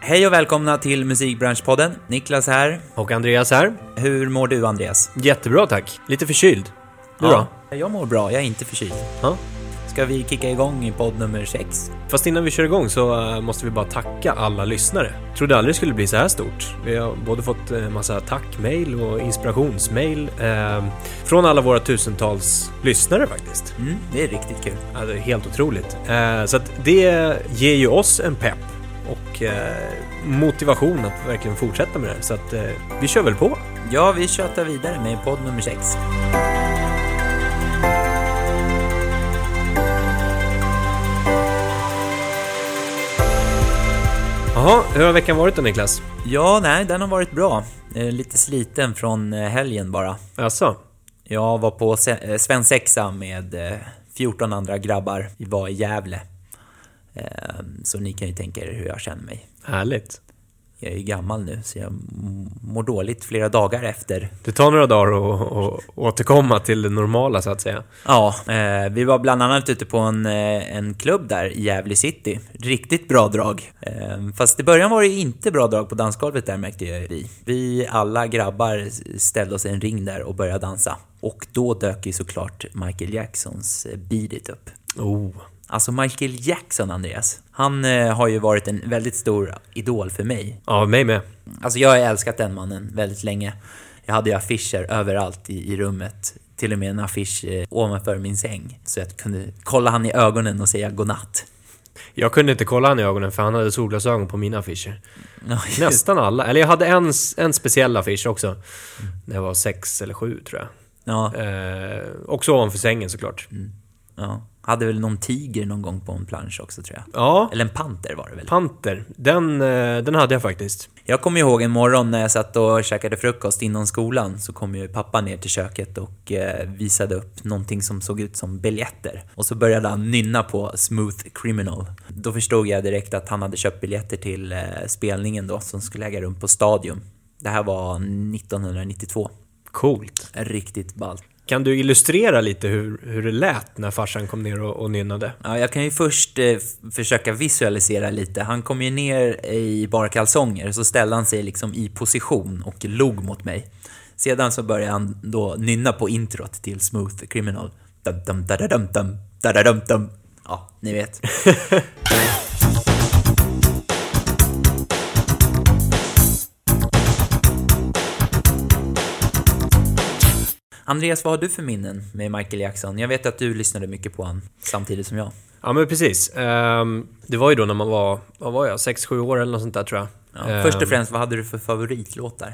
Hej och välkomna till Musikbranschpodden. Niklas här. Och Andreas här. Hur mår du Andreas? Jättebra tack. Lite förkyld. Du då? Jag mår bra, jag är inte förkyld. Ja. Ska vi kicka igång i podd nummer 6? Fast innan vi kör igång så eh, måste vi bara tacka alla lyssnare. Trodde aldrig det skulle bli så här stort. Vi har både fått en massa tackmail och inspirationsmail eh, från alla våra tusentals lyssnare faktiskt. Mm, det är riktigt kul. Ja, det är helt otroligt. Eh, så att det ger ju oss en pepp och eh, motivation att verkligen fortsätta med det här. Så att eh, vi kör väl på. Ja, vi tjötar vidare med podd nummer 6. Jaha, hur har veckan varit då Niklas? Ja, nej, den har varit bra. Eh, Lite sliten från helgen bara. Jaså? Jag var på se- svensexa med eh, 14 andra grabbar. Vi var i Gävle. Eh, Så ni kan ju tänka er hur jag känner mig. Härligt. Jag är ju gammal nu, så jag mår dåligt flera dagar efter. Det tar några dagar att återkomma till det normala så att säga. Ja, eh, vi var bland annat ute på en, eh, en klubb där i Gävle City. Riktigt bra drag. Eh, fast i början var det inte bra drag på dansgolvet där märkte jag vi. Vi alla grabbar ställde oss i en ring där och började dansa. Och då dök ju såklart Michael Jacksons eh, Beat It upp. Oh. Alltså Michael Jackson, Andreas. Han eh, har ju varit en väldigt stor idol för mig. Ja, mig med. Alltså jag har älskat den mannen väldigt länge. Jag hade ju affischer överallt i, i rummet. Till och med en affisch eh, ovanför min säng. Så jag kunde kolla han i ögonen och säga godnatt. Jag kunde inte kolla han i ögonen för han hade solglasögon på mina affischer. Ja, Nästan alla. Eller jag hade en, en speciell affisch också. När jag var sex eller sju tror jag. Ja, Eh, också ovanför sängen såklart. Ja. Hade väl någon tiger någon gång på en plansch också tror jag. Ja, Eller en panter var det väl? Panter. Den, eh, den hade jag faktiskt. Jag kommer ihåg en morgon när jag satt och käkade frukost inom skolan så kom ju pappa ner till köket och eh, visade upp någonting som såg ut som biljetter. Och så började han nynna på Smooth Criminal. Då förstod jag direkt att han hade köpt biljetter till eh, spelningen då som skulle äga rum på Stadium. Det här var 1992. Coolt. Riktigt ballt. Kan du illustrera lite hur, hur det lät när farsan kom ner och, och nynnade? Ja, jag kan ju först eh, försöka visualisera lite. Han kom ju ner i bara kalsonger, så ställde han sig liksom i position och log mot mig. Sedan så började han då nynna på introt till Smooth Criminal. Dum, dum, da, da, dum, dum, da, da, dum, dum. Ja, ni vet. Andreas, vad har du för minnen med Michael Jackson? Jag vet att du lyssnade mycket på honom samtidigt som jag. Ja men precis. Ehm, det var ju då när man var, vad var jag, 6-7 år eller något sånt där tror jag. Ja, först och främst, vad hade du för favoritlåtar?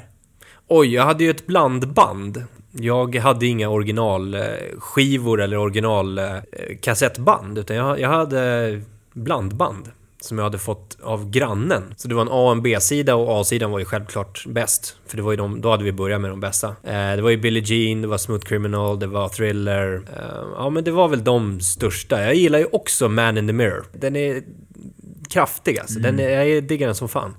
Oj, jag hade ju ett blandband. Jag hade inga originalskivor eller originalkassettband, utan jag, jag hade blandband som jag hade fått av grannen. Så det var en A och en B-sida och A-sidan var ju självklart bäst. För det var ju de, då hade vi börjat med de bästa. Eh, det var ju Billie Jean, det var Smooth Criminal, det var Thriller. Eh, ja men det var väl de största. Jag gillar ju också Man in the Mirror. Den är kraftig alltså. Den är, jag diggar den som fan.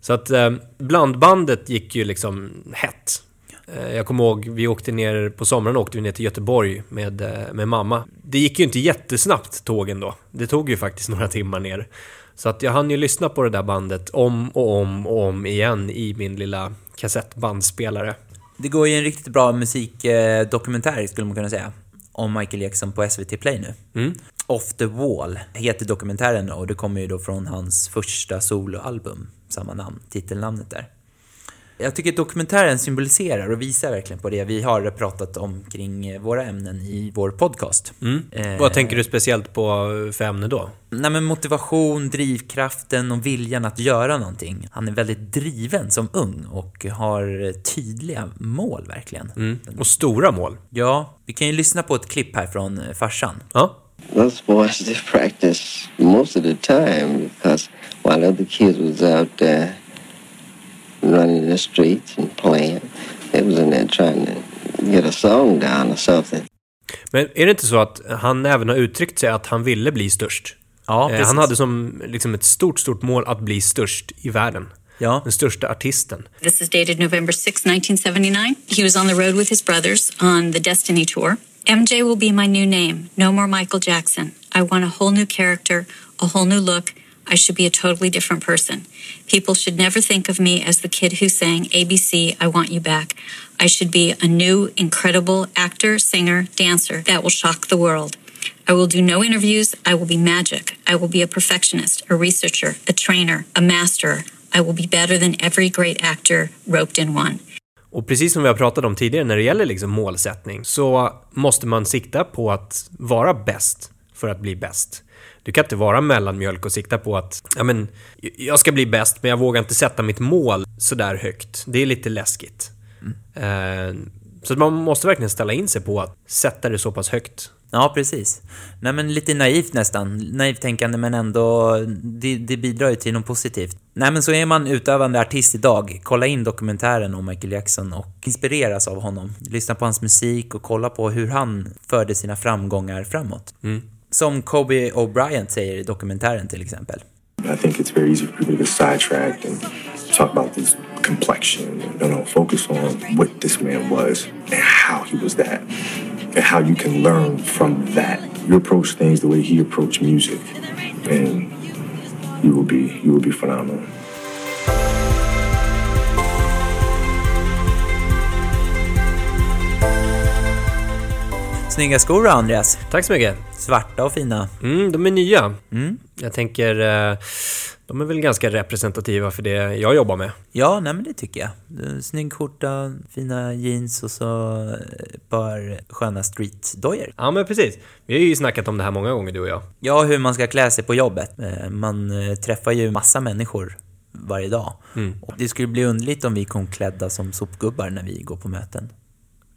Så att eh, blandbandet gick ju liksom hett. Eh, jag kommer ihåg, vi åkte ner på sommaren åkte vi ner till Göteborg med, eh, med mamma. Det gick ju inte jättesnabbt tågen då. Det tog ju faktiskt några timmar ner. Så att jag hann ju lyssna på det där bandet om och om och om igen i min lilla kassettbandspelare. Det går ju en riktigt bra musikdokumentär, skulle man kunna säga, om Michael Jackson på SVT Play nu. Mm. Off the Wall heter dokumentären och det kommer ju då från hans första soloalbum, samma namn, titelnamnet där. Jag tycker att dokumentären symboliserar och visar verkligen på det vi har pratat om kring våra ämnen i vår podcast. Eh, Vad tänker du speciellt på för ämne då? Nej men motivation, drivkraften och viljan att göra någonting. Han är väldigt driven som ung och har tydliga mål verkligen. Mm. Och stora mål? Ja, vi kan ju lyssna på ett klipp här från eh, farsan. Ja. Those boys they practice most of the time because while other kids was out there running the streets and playing, they was in there trying to get a song down or something. Men är det inte så att han även har uttryckt sig att han ville bli störst? Ja, Eh, han hade som liksom ett stort, stort mål att bli störst i världen. Ja, Den största artisten. This is dated November 6, 1979. He was on the road with his brothers on the Destiny Tour. MJ will be my new name. No more Michael Jackson. I want a whole new character, a whole new look. I should be a totally different person. People should never think of me as the kid who sang ABC, I Want You Back. I should be a new, incredible actor, singer, dancer that will shock the world. I will do no interviews. I will be magic. I will be a perfectionist, a researcher, a trainer, a master. I will be better than every great actor roped in one. Och precis som vi har pratat om tidigare när det gäller liksom målsättning så måste man sikta på att vara bäst för att bli bäst. Du kan inte vara mellanmjölk och sikta på att ja, men, jag ska bli bäst men jag vågar inte sätta mitt mål sådär högt. Det är lite läskigt. Eh, så man måste verkligen ställa in sig på att sätta det så pass högt. Ja, precis. Nej, men lite naivt nästan. Naivt tänkande, men ändå... Det, det bidrar ju till något positivt. Nej, men så är man utövande artist idag. Kolla in dokumentären om Michael Jackson och inspireras av honom. Lyssna på hans musik och kolla på hur han förde sina framgångar framåt. Som Kobe O'Brien säger i dokumentären till exempel. I think it's very easy for people to get sidetracked and talk about this complexion and you know, focus on what this man was and how he was that and how you can learn from that. You approach things the way he approached music and you will be you will be phenomenal. Snygga skor då, Andreas. Tack så mycket. Svarta och fina. Mm, de är nya. Jag tänker, eh, de är väl ganska representativa för det jag jobbar med. Ja, nej men det tycker jag. Snygg skjorta, fina jeans och så ett par sköna streetdojor. Ja, men precis. Vi har ju snackat om det här många gånger, du och jag. Ja, hur man ska klä sig på jobbet. Eh, Man eh, träffar ju massa människor varje dag. Och det skulle bli underligt om vi kom klädda som sopgubbar när vi går på möten.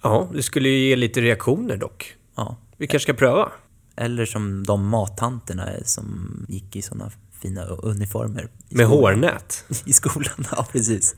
Ja, det skulle ju ge lite reaktioner dock. Ja. Vi kanske ska pröva. Eller som de mattanterna som gick i såna fina uniformer. i Med skolan. hårnät. I skolan, ja precis.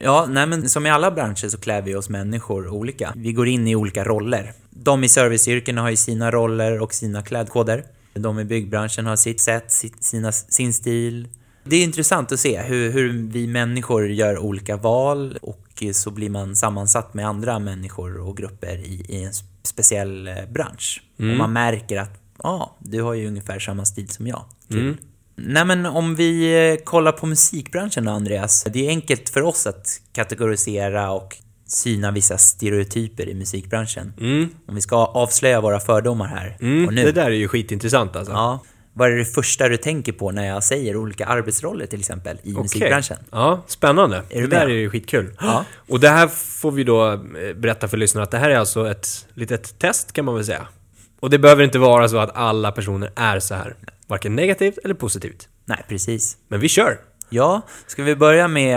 Ja, nej men som i alla branscher så klär vi oss människor olika. Vi går in i olika roller. De i serviceyrkena har ju sina roller och sina klädkoder. De i byggbranschen har sitt sätt, sitt, sina, sin stil. Det är intressant att se hur, hur vi människor gör olika val och så blir man sammansatt med andra människor och grupper i, i en speciell eh, bransch. Och man märker att, ja, ah, du har ju ungefär samma stil som jag. Kul. Nej men om vi eh, kollar på musikbranschen då, Andreas. Det är enkelt för oss att kategorisera och syna vissa stereotyper i musikbranschen. Om vi ska avslöja våra fördomar här Mm, och nu. det där är ju skitintressant alltså. Ja. Vad är det första du tänker på när jag säger olika arbetsroller till exempel i Okej. musikbranschen? Ja, spännande. du det där är ju skitkul. Ja. Och det här får vi då eh, berätta för lyssnarna att det här är alltså ett litet test kan man väl säga. Och det behöver inte vara så att alla personer är så här. Varken negativt eller positivt. Nej, precis. Men vi kör! Ja, ska vi börja med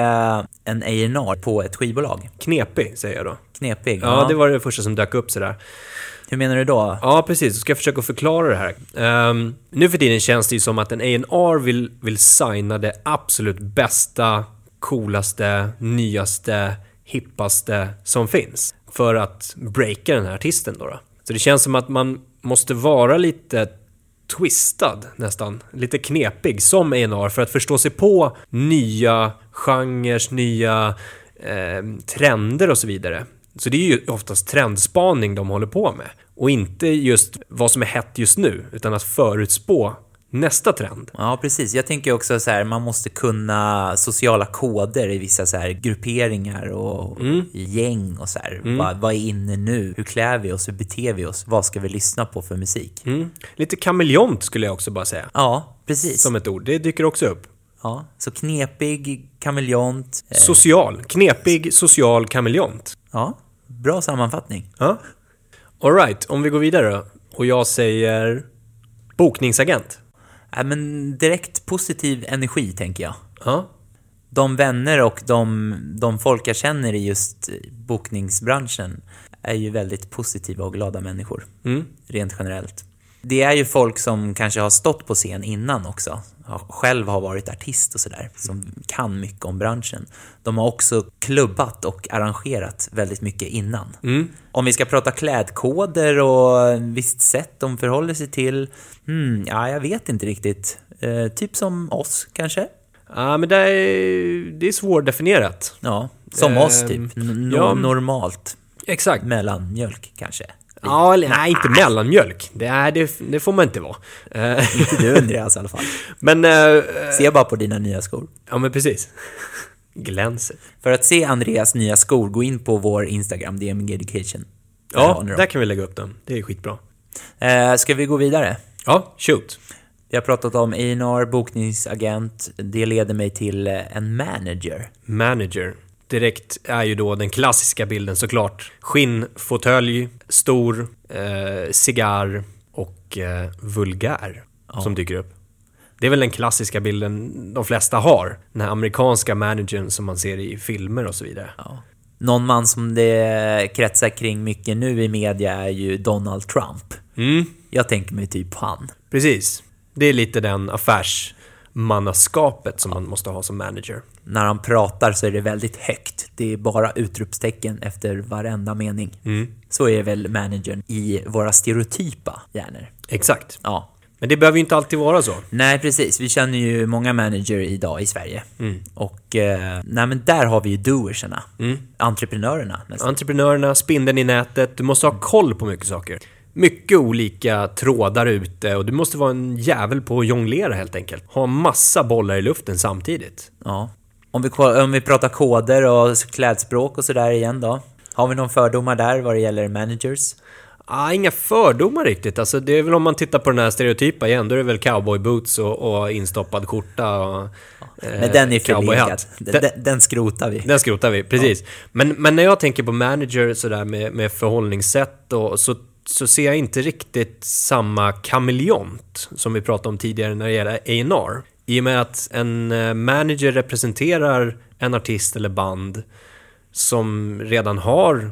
en A&R på ett skivbolag? Knepig, säger jag då. Knepig. Ja, det var det första som dök upp sådär. Hur menar du då? Ja, precis. Då ska jag försöka förklara det här. Um, nu för tiden känns det ju som att en A&R vill, vill signa det absolut bästa, coolaste, nyaste, hippaste som finns. För att breaka den här artisten då. då. Så det känns som att man måste vara lite twistad nästan. Lite knepig som A&R för att förstå sig på nya genrer, nya eh, trender och så vidare. Så det är ju oftast trendspaning de håller på med. Och inte just vad som är hett just nu, utan att förutspå nästa trend. Ja, precis. Jag tänker också så här, man måste kunna sociala koder i vissa så här grupperingar och i gäng och så här. Vad, vad är inne nu? Hur klär vi oss? Hur beter vi oss? Vad ska vi lyssna på för musik? Mm. Lite kameleont skulle jag också bara säga. Ja, precis. Som ett ord. Det dyker också upp. Ja, så knepig, kameleont. Eh, Social. Knepig, social kameleont. ja, bra sammanfattning. Ja. Alright, om vi går vidare då. Och jag säger bokningsagent. Ja, men direkt positiv energi, tänker jag. Ja. De vänner och de, de folk jag känner i just bokningsbranschen är ju väldigt positiva och glada människor. Rent generellt. Det är ju folk som kanske har stått på scen innan också. Själv har varit artist och sådär. Som kan mycket om branschen. De har också klubbat och arrangerat väldigt mycket innan. Om vi ska prata klädkoder och visst sätt de förhåller sig till. Hmm, ja, jag vet inte riktigt. Eh, typ som oss kanske? Ja, men det är, det är svårdefinierat. Ja, som Ehm, oss typ. N- ja. normalt. Exakt. Mellanmjölk kanske. Ja, eller nej, inte mellanmjölk. Det, är, det, det får man inte vara. Inte du Andreas i alla fall. men, eh, Se bara på dina nya skor. ja men precis. Glänser. För att se Andreas nya skor, gå in på vår Instagram, DMG Education. Där Ja, dem. där kan vi lägga upp dem. Det är skitbra. Eh, ska vi gå vidare? Ja, shoot. Vi har pratat om A&R, bokningsagent. Det leder mig till eh, en manager. Manager. Direkt är ju då den klassiska bilden såklart. Skinnfåtölj, stor, eh, cigarr och eh, vulgär som dyker upp. Det är väl den klassiska bilden de flesta har. Den här amerikanska managern som man ser i filmer och så vidare. Ja. Någon man som det kretsar kring mycket nu i media är ju Donald Trump. Mm, Jag tänker mig typ han. precis. Det är lite den affärsmannaskapet som man måste ha som manager. När han pratar så är det väldigt högt. Det är bara utropstecken efter varenda mening. Så är väl managern i våra stereotypa hjärnor. Exakt. Ja. Men det behöver ju inte alltid vara så. Nej, precis. Vi känner ju många manager idag i Sverige. Och eh, nej, men där har vi ju doersarna. Entreprenörerna nästan. Entreprenörerna, spindeln i nätet, du måste ha koll på mycket saker. Mycket olika trådar ute och du måste vara en jävel på att jonglera helt enkelt. Ha massa bollar i luften samtidigt. Ja. Om vi, om vi pratar koder och klädspråk och sådär igen då. Har vi någon fördomar där vad det gäller managers? Ah, inga fördomar riktigt. Alltså, det är väl om man tittar på den här stereotypa igen, då är det väl cowboyboots och, och instoppad skjorta och... eh, Men den är förlegad. cowboyhatt. Den, den, den skrotar vi. Den skrotar vi, precis. Men, men när jag tänker på manager sådär med, med förhållningssätt och, så, så ser jag inte riktigt samma kameleont som vi pratade om tidigare när det gäller A&R. I och med att en eh, manager representerar en artist eller band som redan har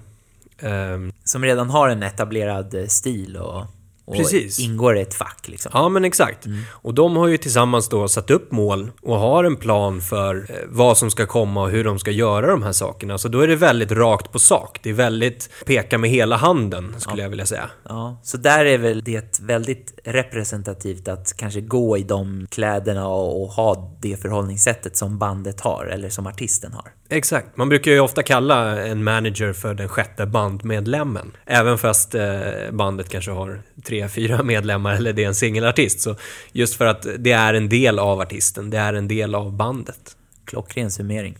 Eh, Som redan har en etablerad eh, stil och, och Precis. ingår i ett fack liksom. Ja, men exakt. Och de har ju tillsammans då satt upp mål och har en plan för eh, vad som ska komma och hur de ska göra de här sakerna. Så då är det väldigt rakt på sak. Det är väldigt peka med hela handen, skulle jag vilja säga. Ja, så där är väl det väldigt representativt att kanske gå i de kläderna och, och ha det förhållningssättet som bandet har, eller som artisten har. Exakt. Man brukar ju ofta kalla en manager för den sjätte bandmedlemmen. Även fast eh, bandet kanske har tre, fyra medlemmar eller det är en singelartist. Så just för att det är en del av artisten, det är en del av bandet. Klockren summering.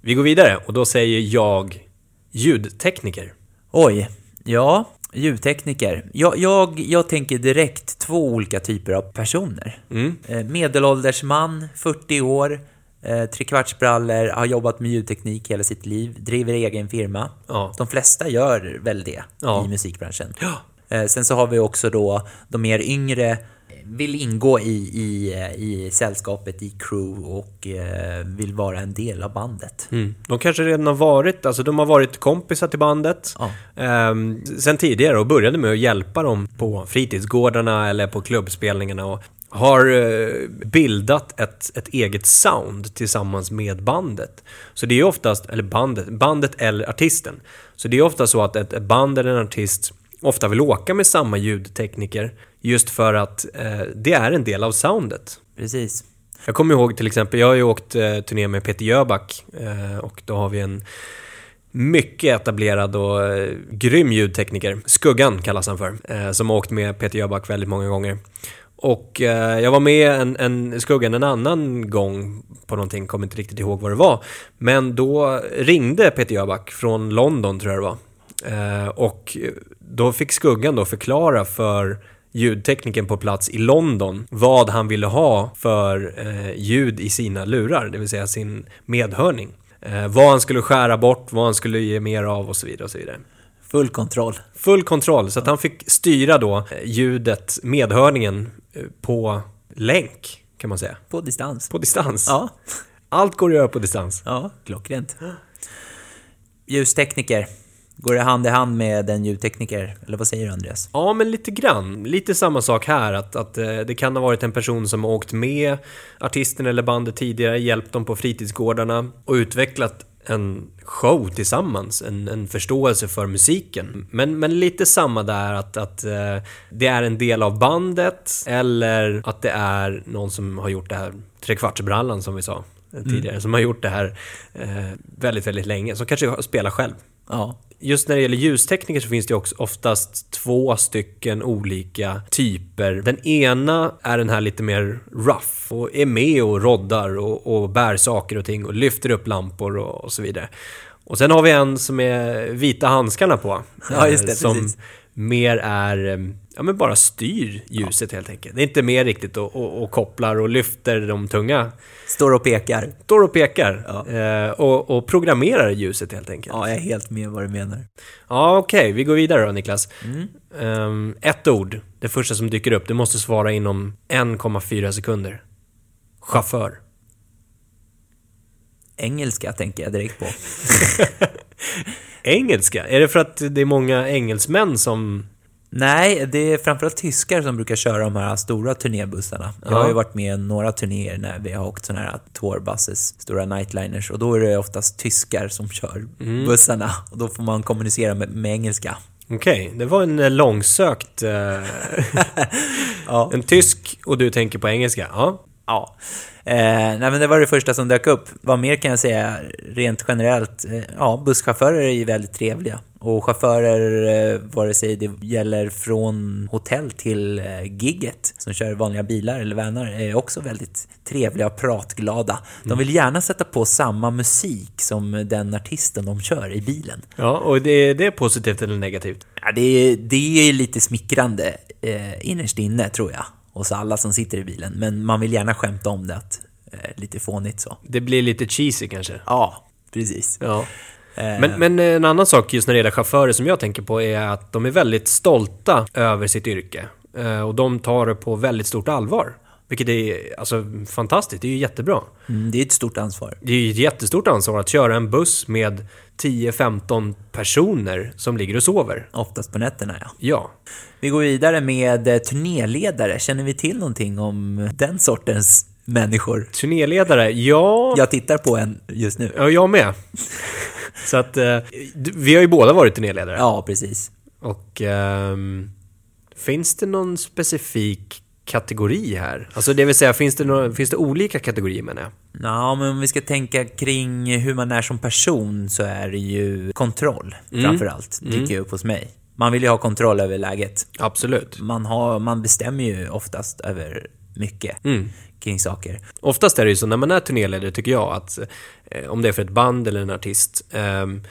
Vi går vidare och då säger jag ljudtekniker. Oj, ja, ljudtekniker. Jag, jag, jag tänker direkt två olika typer av personer. Mm. Eh, Medelålders man, 40 år, eh, trekvartsbrallor, har jobbat med ljudteknik hela sitt liv, driver egen firma. Ja. De flesta gör väl det Ja. i musikbranschen. Ja. Eh, Sen så har vi också då de mer yngre, vill ingå i, i, eh, i sällskapet, i crew och eh, vill vara en del av bandet. Mm. De kanske redan har varit, alltså de har varit kompisar till bandet Ja. ehm, sen tidigare och började med att hjälpa dem på fritidsgårdarna eller på klubbspelningarna och har eh, bildat ett, ett eget sound tillsammans med bandet. Så det är oftast, eller bandet, bandet eller artisten. Så det är ofta så att ett ett band eller en artist ofta vill åka med samma ljudtekniker just för att eh, det är en del av soundet. Precis. Jag kommer ihåg till exempel, jag har ju åkt eh, turné med Peter Jöback eh, och då har vi en mycket etablerad och eh, grym ljudtekniker, Skuggan kallas han för, eh, som har åkt med Peter Jöback väldigt många gånger. Och eh, jag var med en, en Skuggan en annan gång på någonting, kommer inte riktigt ihåg vad det var. Men då ringde Peter Jöback från London tror jag det var. Eh, och då fick Skuggan då förklara för ljudteknikern på plats i London vad han ville ha för eh, ljud i sina lurar, det vill säga sin medhörning. Eh, vad han skulle skära bort, vad han skulle ge mer av och så vidare. Och så vidare. Full kontroll. Full kontroll, så att han fick styra då eh, ljudet, medhörningen, eh, på länk kan man säga. På distans. På distans. Ja, Allt går att göra på distans. ja klockrent. Ljustekniker. Går det hand i hand med en ljudtekniker? Eller vad säger du Andreas? Ja, men lite grann. Lite samma sak här, att, att eh, det kan ha varit en person som åkt med artisten eller bandet tidigare, hjälpt dem på fritidsgårdarna och utvecklat en show tillsammans, en, en förståelse för musiken. Men, men lite samma där att, att eh, det är en del av bandet eller att det är någon som har gjort det här, trekvartsbrallan som vi sa eh, tidigare, som har gjort det här eh, väldigt, väldigt länge, som kanske spelar själv. Ja. Just när det gäller ljustekniker så finns det också oftast två stycken olika typer. Den ena är den här lite mer rough och är med och roddar och, och bär saker och ting och lyfter upp lampor och, och så vidare. Och sen har vi en som är vita handskarna på. Ja, just det, eh, Som precis. Mer är, eh, ja men bara styr ljuset helt enkelt. Det är inte mer riktigt och, och, och kopplar och lyfter de tunga. Står och pekar. Står och pekar. Ja. Eh, och, och programmerar ljuset helt enkelt. Ja, jag är helt med vad du menar. Ja, okej. Vi går vidare då, Niklas. Mm. Ehm, ett ord, det första som dyker upp, det måste svara inom 1,4 sekunder. Chaufför. Engelska tänker jag direkt på. Engelska? Är det för att det är många engelsmän som... Nej, det är framförallt tyskar som brukar köra de här stora turnébussarna. Jag har ju varit med i några turnéer när vi har åkt sådana här tourbuses, stora nightliners, och då är det oftast tyskar som kör bussarna. Och då får man kommunicera med, med engelska. Okej, det var en eh, långsökt... eh, Ja. En tysk och du tänker på engelska. Ja. Ja. Eh, nej men det var det första som dök upp. Vad mer kan jag säga rent generellt? Eh, ja, busschaufförer är ju väldigt trevliga. Och chaufförer, eh, vare sig det gäller från hotell till eh, gigget, som kör vanliga bilar eller vanar, är också väldigt trevliga och pratglada. De vill gärna sätta på samma musik som den artisten de kör i bilen. Ja, och det, det är positivt eller negativt? Ja, det, är- det är lite smickrande eh, innerst inne, tror jag, hos alla som sitter i bilen. Men man vill gärna skämta om det, att, eh, lite fånigt så. Det blir lite cheesy kanske? Ja, precis. Ja. Eh, Men, men en annan sak just när det gäller chaufförer som jag tänker på är att de är väldigt stolta över sitt yrke. Eh, Och de tar det på väldigt stort allvar. Vilket är alltså, fantastiskt, det är ju jättebra. mm, det är ett stort ansvar. Det är ju ett jättestort ansvar att köra en buss med 10-15 personer som ligger och sover. Oftast på nätterna, ja. Ja. Vi går vidare med eh, turnéledare. Känner vi till någonting om den sortens människor? Turnéledare, ja... Jag tittar på en just nu. Ja, jag med. Så att eh, vi har ju båda varit turnéledare. Ja, precis. Och ehm, finns det någon specifik kategori här? Alltså det vill säga, finns det, nå- finns det olika kategorier menar jag? Ja, men om vi ska tänka kring hur man är som person så är det ju kontroll, framför allt, dyker upp hos mig. Man vill ju ha kontroll över läget. Absolut. Man, har, man bestämmer ju oftast över mycket kring saker. Oftast är det ju så när man är turnéledare tycker jag att eh, om det är för ett band eller en artist ehm,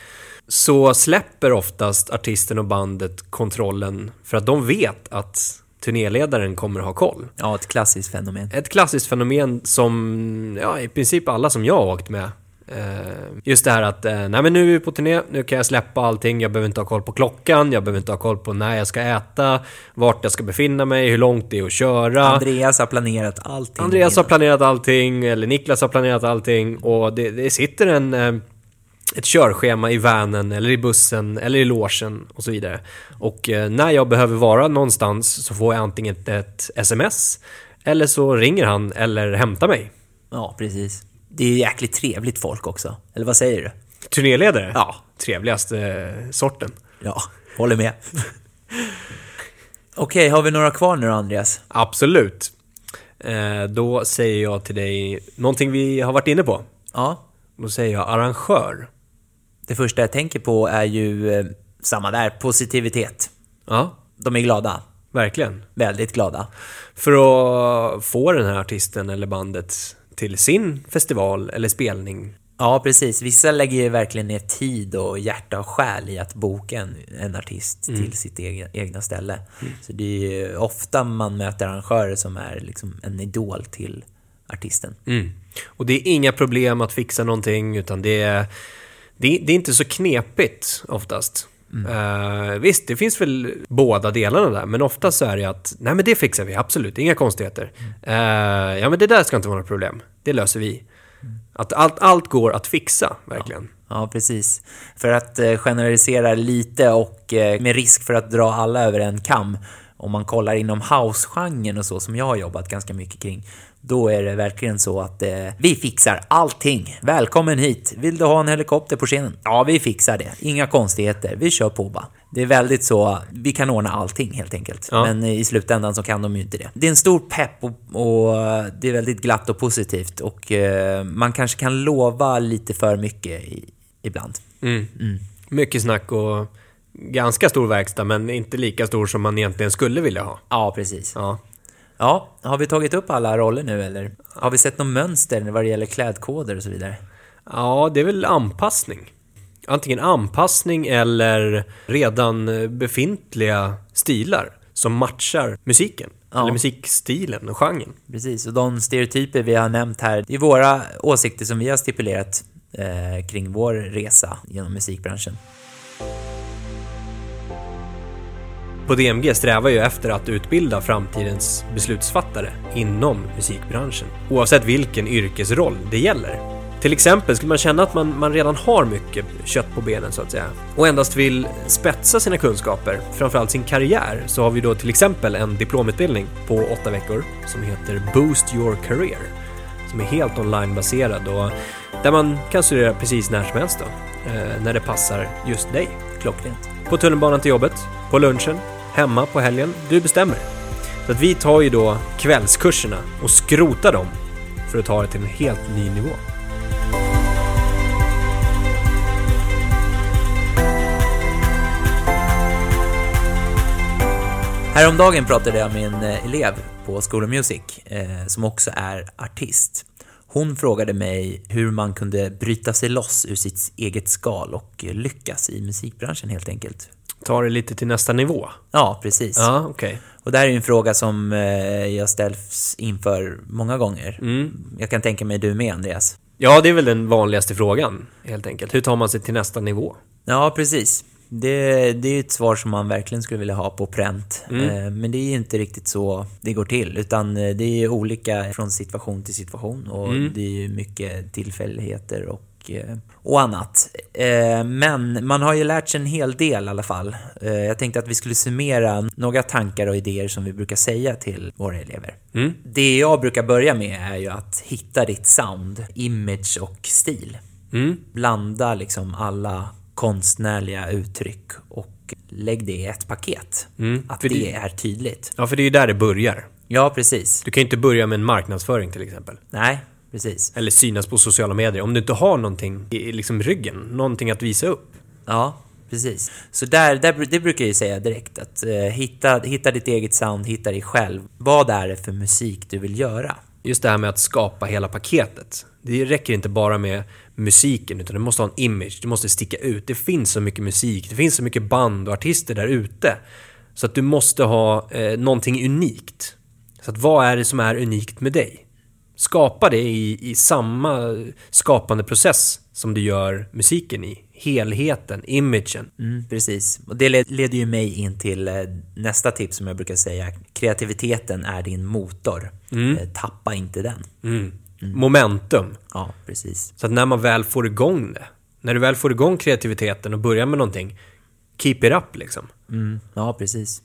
så släpper oftast artisten och bandet kontrollen för att de vet att turnéledaren kommer ha koll. Ja, ett klassiskt fenomen. Ett klassiskt fenomen som, ja, i princip alla som jag har åkt med. Eh, Just det här att, eh, nej men nu är vi på turné, nu kan jag släppa allting, jag behöver inte ha koll på klockan, jag behöver inte ha koll på när jag ska äta, vart jag ska befinna mig, hur långt det är att köra. Andreas har planerat allting. Andreas har planerat allting, eller Niklas har planerat allting och det, det sitter en, eh, ett körschema i vanen eller i bussen eller i logen och så vidare. Och eh, när jag behöver vara någonstans så får jag antingen ett, sms eller så ringer han eller hämtar mig. Ja, precis. Det är ju jäkligt trevligt folk också. Eller vad säger du? Turnéledare? Ja. Trevligaste eh, sorten. Ja, håller med. Okej, har vi några kvar nu Andreas? Absolut. Eh, då säger jag till dig någonting vi har varit inne på. Ja. Då säger jag arrangör. Det första jag tänker på är ju eh, samma där, positivitet. Ja, De är glada. verkligen. Väldigt glada. För att få den här artisten eller bandet till sin festival eller spelning. Ja, precis. Vissa lägger ju verkligen ner tid och hjärta och själ i att boka en, en artist till sitt egna, egna ställe. Så det är ju ofta man möter arrangörer som är liksom en idol till artisten. Och det är inga problem att fixa någonting utan det är, det, är- det är inte så knepigt oftast. Eh, visst, det finns väl båda delarna där, men ofta så är det att nej men det fixar vi, absolut, inga konstigheter. Eh, ja men det där ska inte vara något problem, det löser vi. Att allt, allt går att fixa, verkligen. Ja, precis. För att eh, generalisera lite och eh, med risk för att dra alla över en kam. Om man kollar inom house-genren och så, som jag har jobbat ganska mycket kring, då är det verkligen så att eh, vi fixar allting. Välkommen hit! Vill du ha en helikopter på scenen? Ja, vi fixar det. Inga konstigheter. Vi kör på bara. Det är väldigt så, vi kan ordna allting helt enkelt. Ja. Men i slutändan så kan de ju inte det. Det är en stor pepp och, och det är väldigt glatt och positivt och eh, man kanske kan lova lite för mycket i, ibland. Mycket snack och ganska stor verkstad, men inte lika stor som man egentligen skulle vilja ha. Ja, precis. Ja. Ja, har vi tagit upp alla roller nu eller? Har vi sett något mönster vad det gäller klädkoder och så vidare? Ja, det är väl anpassning. Antingen anpassning eller redan befintliga stilar som matchar musiken. Ja. Eller musikstilen och genren. Precis, och de stereotyper vi har nämnt här, det är våra åsikter som vi har stipulerat eh, kring vår resa genom musikbranschen. På DMG strävar ju efter att utbilda framtidens beslutsfattare inom musikbranschen. Oavsett vilken yrkesroll det gäller. Till exempel skulle man känna att man, man redan har mycket kött på benen så att säga och endast vill spetsa sina kunskaper, framförallt sin karriär, så har vi då till exempel en diplomutbildning på åtta veckor som heter Boost Your Career som är helt onlinebaserad och där man kan studera precis när som helst då, eh, när det passar just dig. Klockrent. På tunnelbanan till jobbet, på lunchen, hemma på helgen. Du bestämmer. Så att vi tar ju då kvällskurserna och skrotar dem för att ta det till en helt ny nivå. Häromdagen pratade jag med en eh, elev på School of Music eh, som också är artist. Hon frågade mig hur man kunde bryta sig loss ur sitt eget skal och lyckas i musikbranschen helt enkelt. Ta det lite till nästa nivå. Ja, precis. Ja, okej. Och det här är en fråga som eh, jag ställs inför många gånger. Mm. Jag kan tänka mig du med, Andreas. Ja, det är väl den vanligaste frågan, helt enkelt. Hur tar man sig till nästa nivå? Ja, precis. Det, det är ett svar som man verkligen skulle vilja ha på pränt. Eh, Men det är inte riktigt så det går till. Utan eh, det är olika från situation till situation. Och det är mycket tillfälligheter och, och annat. Eh, Men man har ju lärt sig en hel del i alla fall. Eh, Jag tänkte att vi skulle summera några tankar och idéer som vi brukar säga till våra elever. Det jag brukar börja med är ju att hitta ditt sound, image och stil. Blanda liksom alla konstnärliga uttryck och lägg det i ett paket. Att För det det- är tydligt. Ja, för det är ju där det börjar. Ja, precis. Du kan ju inte börja med en marknadsföring till exempel. Nej, precis. Eller synas på sociala medier om du inte har någonting i liksom ryggen. Någonting att visa upp. Ja, precis. Så där, där, det brukar jag ju säga direkt att eh, hitta, hitta ditt eget sound, hitta dig själv. Vad är det för musik du vill göra? Just det här med att skapa hela paketet. Det räcker inte bara med musiken, utan du måste ha en image, du måste sticka ut. Det finns så mycket musik, det finns så mycket band och artister där ute. Så att du måste ha eh, någonting unikt. Så att vad är det som är unikt med dig? Skapa det i, i samma skapande process som du gör musiken i. Helheten, imagen. Mm, precis. Och det led- leder ju mig in till eh, nästa tips som jag brukar säga. Kreativiteten är din motor. Eh, Tappa inte den. Momentum. Ja, precis. Så att när man väl får igång det, när du väl får igång kreativiteten och börjar med någonting, keep it up liksom. Mm, ja, precis.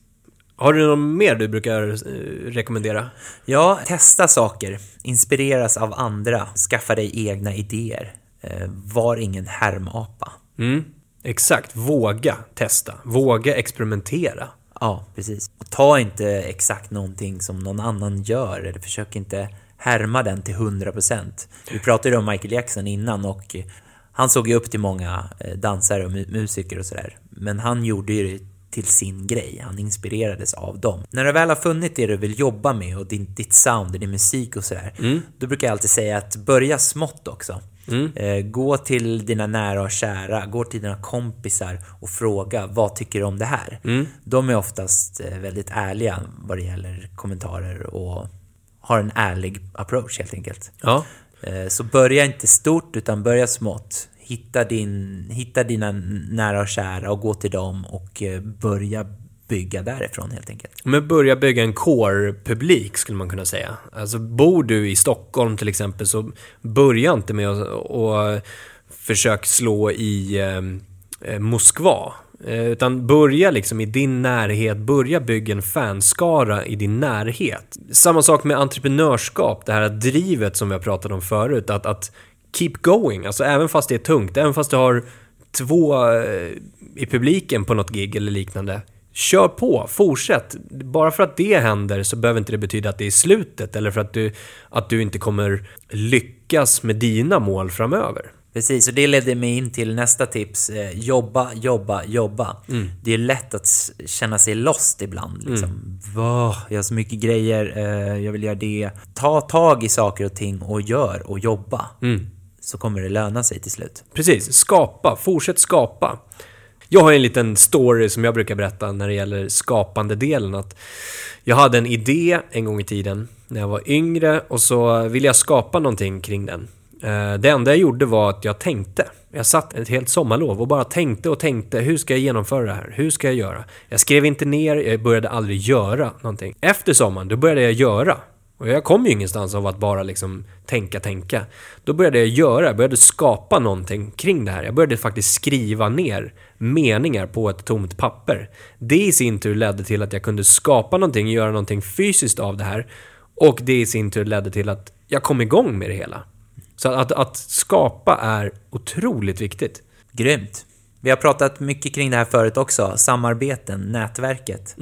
Har du något mer du brukar eh, rekommendera? Ja, testa saker. Inspireras av andra. Skaffa dig egna idéer. Eh, var ingen härmapa. Mm, exakt. Våga testa. Våga experimentera. Ja, precis. Och ta inte exakt någonting som någon annan gör eller försök inte härma den till 100%. Vi pratade om Michael Jackson innan och han såg ju upp till många eh, dansare och mu- musiker och sådär. Men han gjorde ju det till sin grej. Han inspirerades av dem. När du väl har funnit det du vill jobba med och din, ditt sound din musik och sådär. Då brukar jag alltid säga att börja smått också. Eh, gå till dina nära och kära, gå till dina kompisar och fråga vad tycker du om det här? De är oftast eh, väldigt ärliga vad det gäller kommentarer och har en ärlig approach helt enkelt. Ja. Eh, Så börja inte stort utan börja smått. Hitta, din, hitta dina nära och kära och gå till dem och eh, börja bygga därifrån helt enkelt. Men börja bygga en core-publik skulle man kunna säga. Alltså bor du i Stockholm till exempel så börja inte med att och försök slå i eh, eh Moskva. Eh, utan börja liksom i din närhet, börja bygga en fanskara i din närhet. Samma sak med entreprenörskap, det här drivet som vi har pratat om förut. Att, att keep going, alltså även fast det är tungt, även fast du har två eh, i publiken på något gig eller liknande. Kör på, fortsätt. Bara för att det händer så behöver inte det betyda att det är slutet eller för att du, att du inte kommer lyckas med dina mål framöver. Precis, och det ledde mig in till nästa tips. Eh, jobba, jobba, jobba. Det är lätt att känna sig lost ibland. Liksom. Va, jag har så mycket grejer, eh, jag vill göra det. Ta tag i saker och ting och gör och jobba. Så kommer det löna sig till slut. Precis, skapa. Fortsätt skapa. Jag har en liten story som jag brukar berätta när det gäller skapande-delen. Att jag hade en idé en gång i tiden när jag var yngre och så ville jag skapa någonting kring den. Eh, det enda jag gjorde var att jag tänkte. Jag satt ett helt sommarlov och bara tänkte och tänkte. Hur ska jag genomföra det här? Hur ska jag göra? Jag skrev inte ner, jag började aldrig göra någonting. Efter sommaren, då började jag göra. Och jag kom ju ingenstans av att bara liksom tänka, tänka. Då började jag göra, jag började skapa någonting kring det här. Jag började faktiskt skriva ner meningar på ett tomt papper. Det i sin tur ledde till att jag kunde skapa någonting, göra någonting fysiskt av det här. Och det i sin tur ledde till att jag kom igång med det hela. Så att, att skapa är otroligt viktigt. Grymt. Vi har pratat mycket kring det här förut också. Samarbeten, nätverket.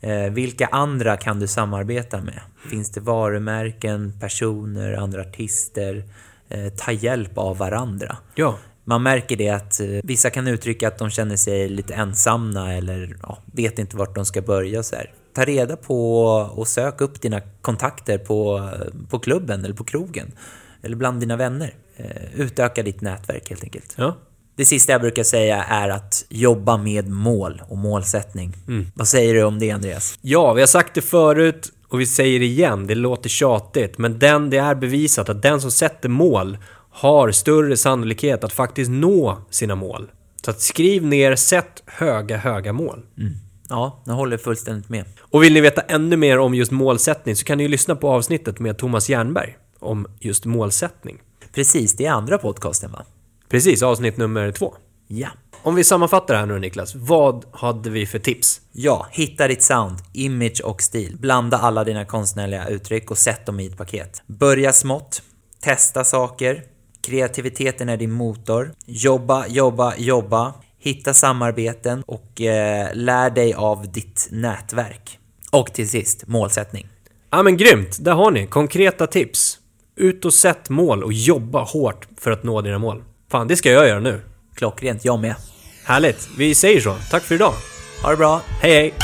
Eh, vilka andra kan du samarbeta med? Finns det varumärken, personer, andra artister? Eh, ta hjälp av varandra. Ja. Man märker det att eh, vissa kan uttrycka att de känner sig lite ensamma eller ja, vet inte vart de ska börja. Så här. Ta reda på och sök upp dina kontakter på, på klubben eller på krogen. Eller bland dina vänner. Eh, utöka ditt nätverk helt enkelt. Ja. Det sista jag brukar säga är att jobba med mål och målsättning. Vad säger du om det Andreas? Ja, vi har sagt det förut och vi säger det igen. Det låter tjatigt, men den, det är bevisat att den som sätter mål har större sannolikhet att faktiskt nå sina mål. Så att skriv ner, sätt höga, höga mål. Ja, jag håller fullständigt med. Och vill ni veta ännu mer om just målsättning så kan ni ju lyssna på avsnittet med Thomas Jernberg om just målsättning. Precis, det är andra podcasten va? Precis, avsnitt nummer två. Ja. Om vi sammanfattar det här nu Niklas, vad hade vi för tips? Ja, hitta ditt sound, image och stil. Blanda alla dina konstnärliga uttryck och sätt dem i ett paket. Börja smått. Testa saker. Kreativiteten är din motor. Jobba, jobba, jobba. Hitta samarbeten och eh, lär dig av ditt nätverk. Och till sist, målsättning. Ja men grymt, där har ni konkreta tips. Ut och sätt mål och jobba hårt för att nå dina mål. Fan, det ska jag göra nu. Klockrent, jag med. Härligt, vi säger så. Tack för idag. Ha det bra! Hej hej!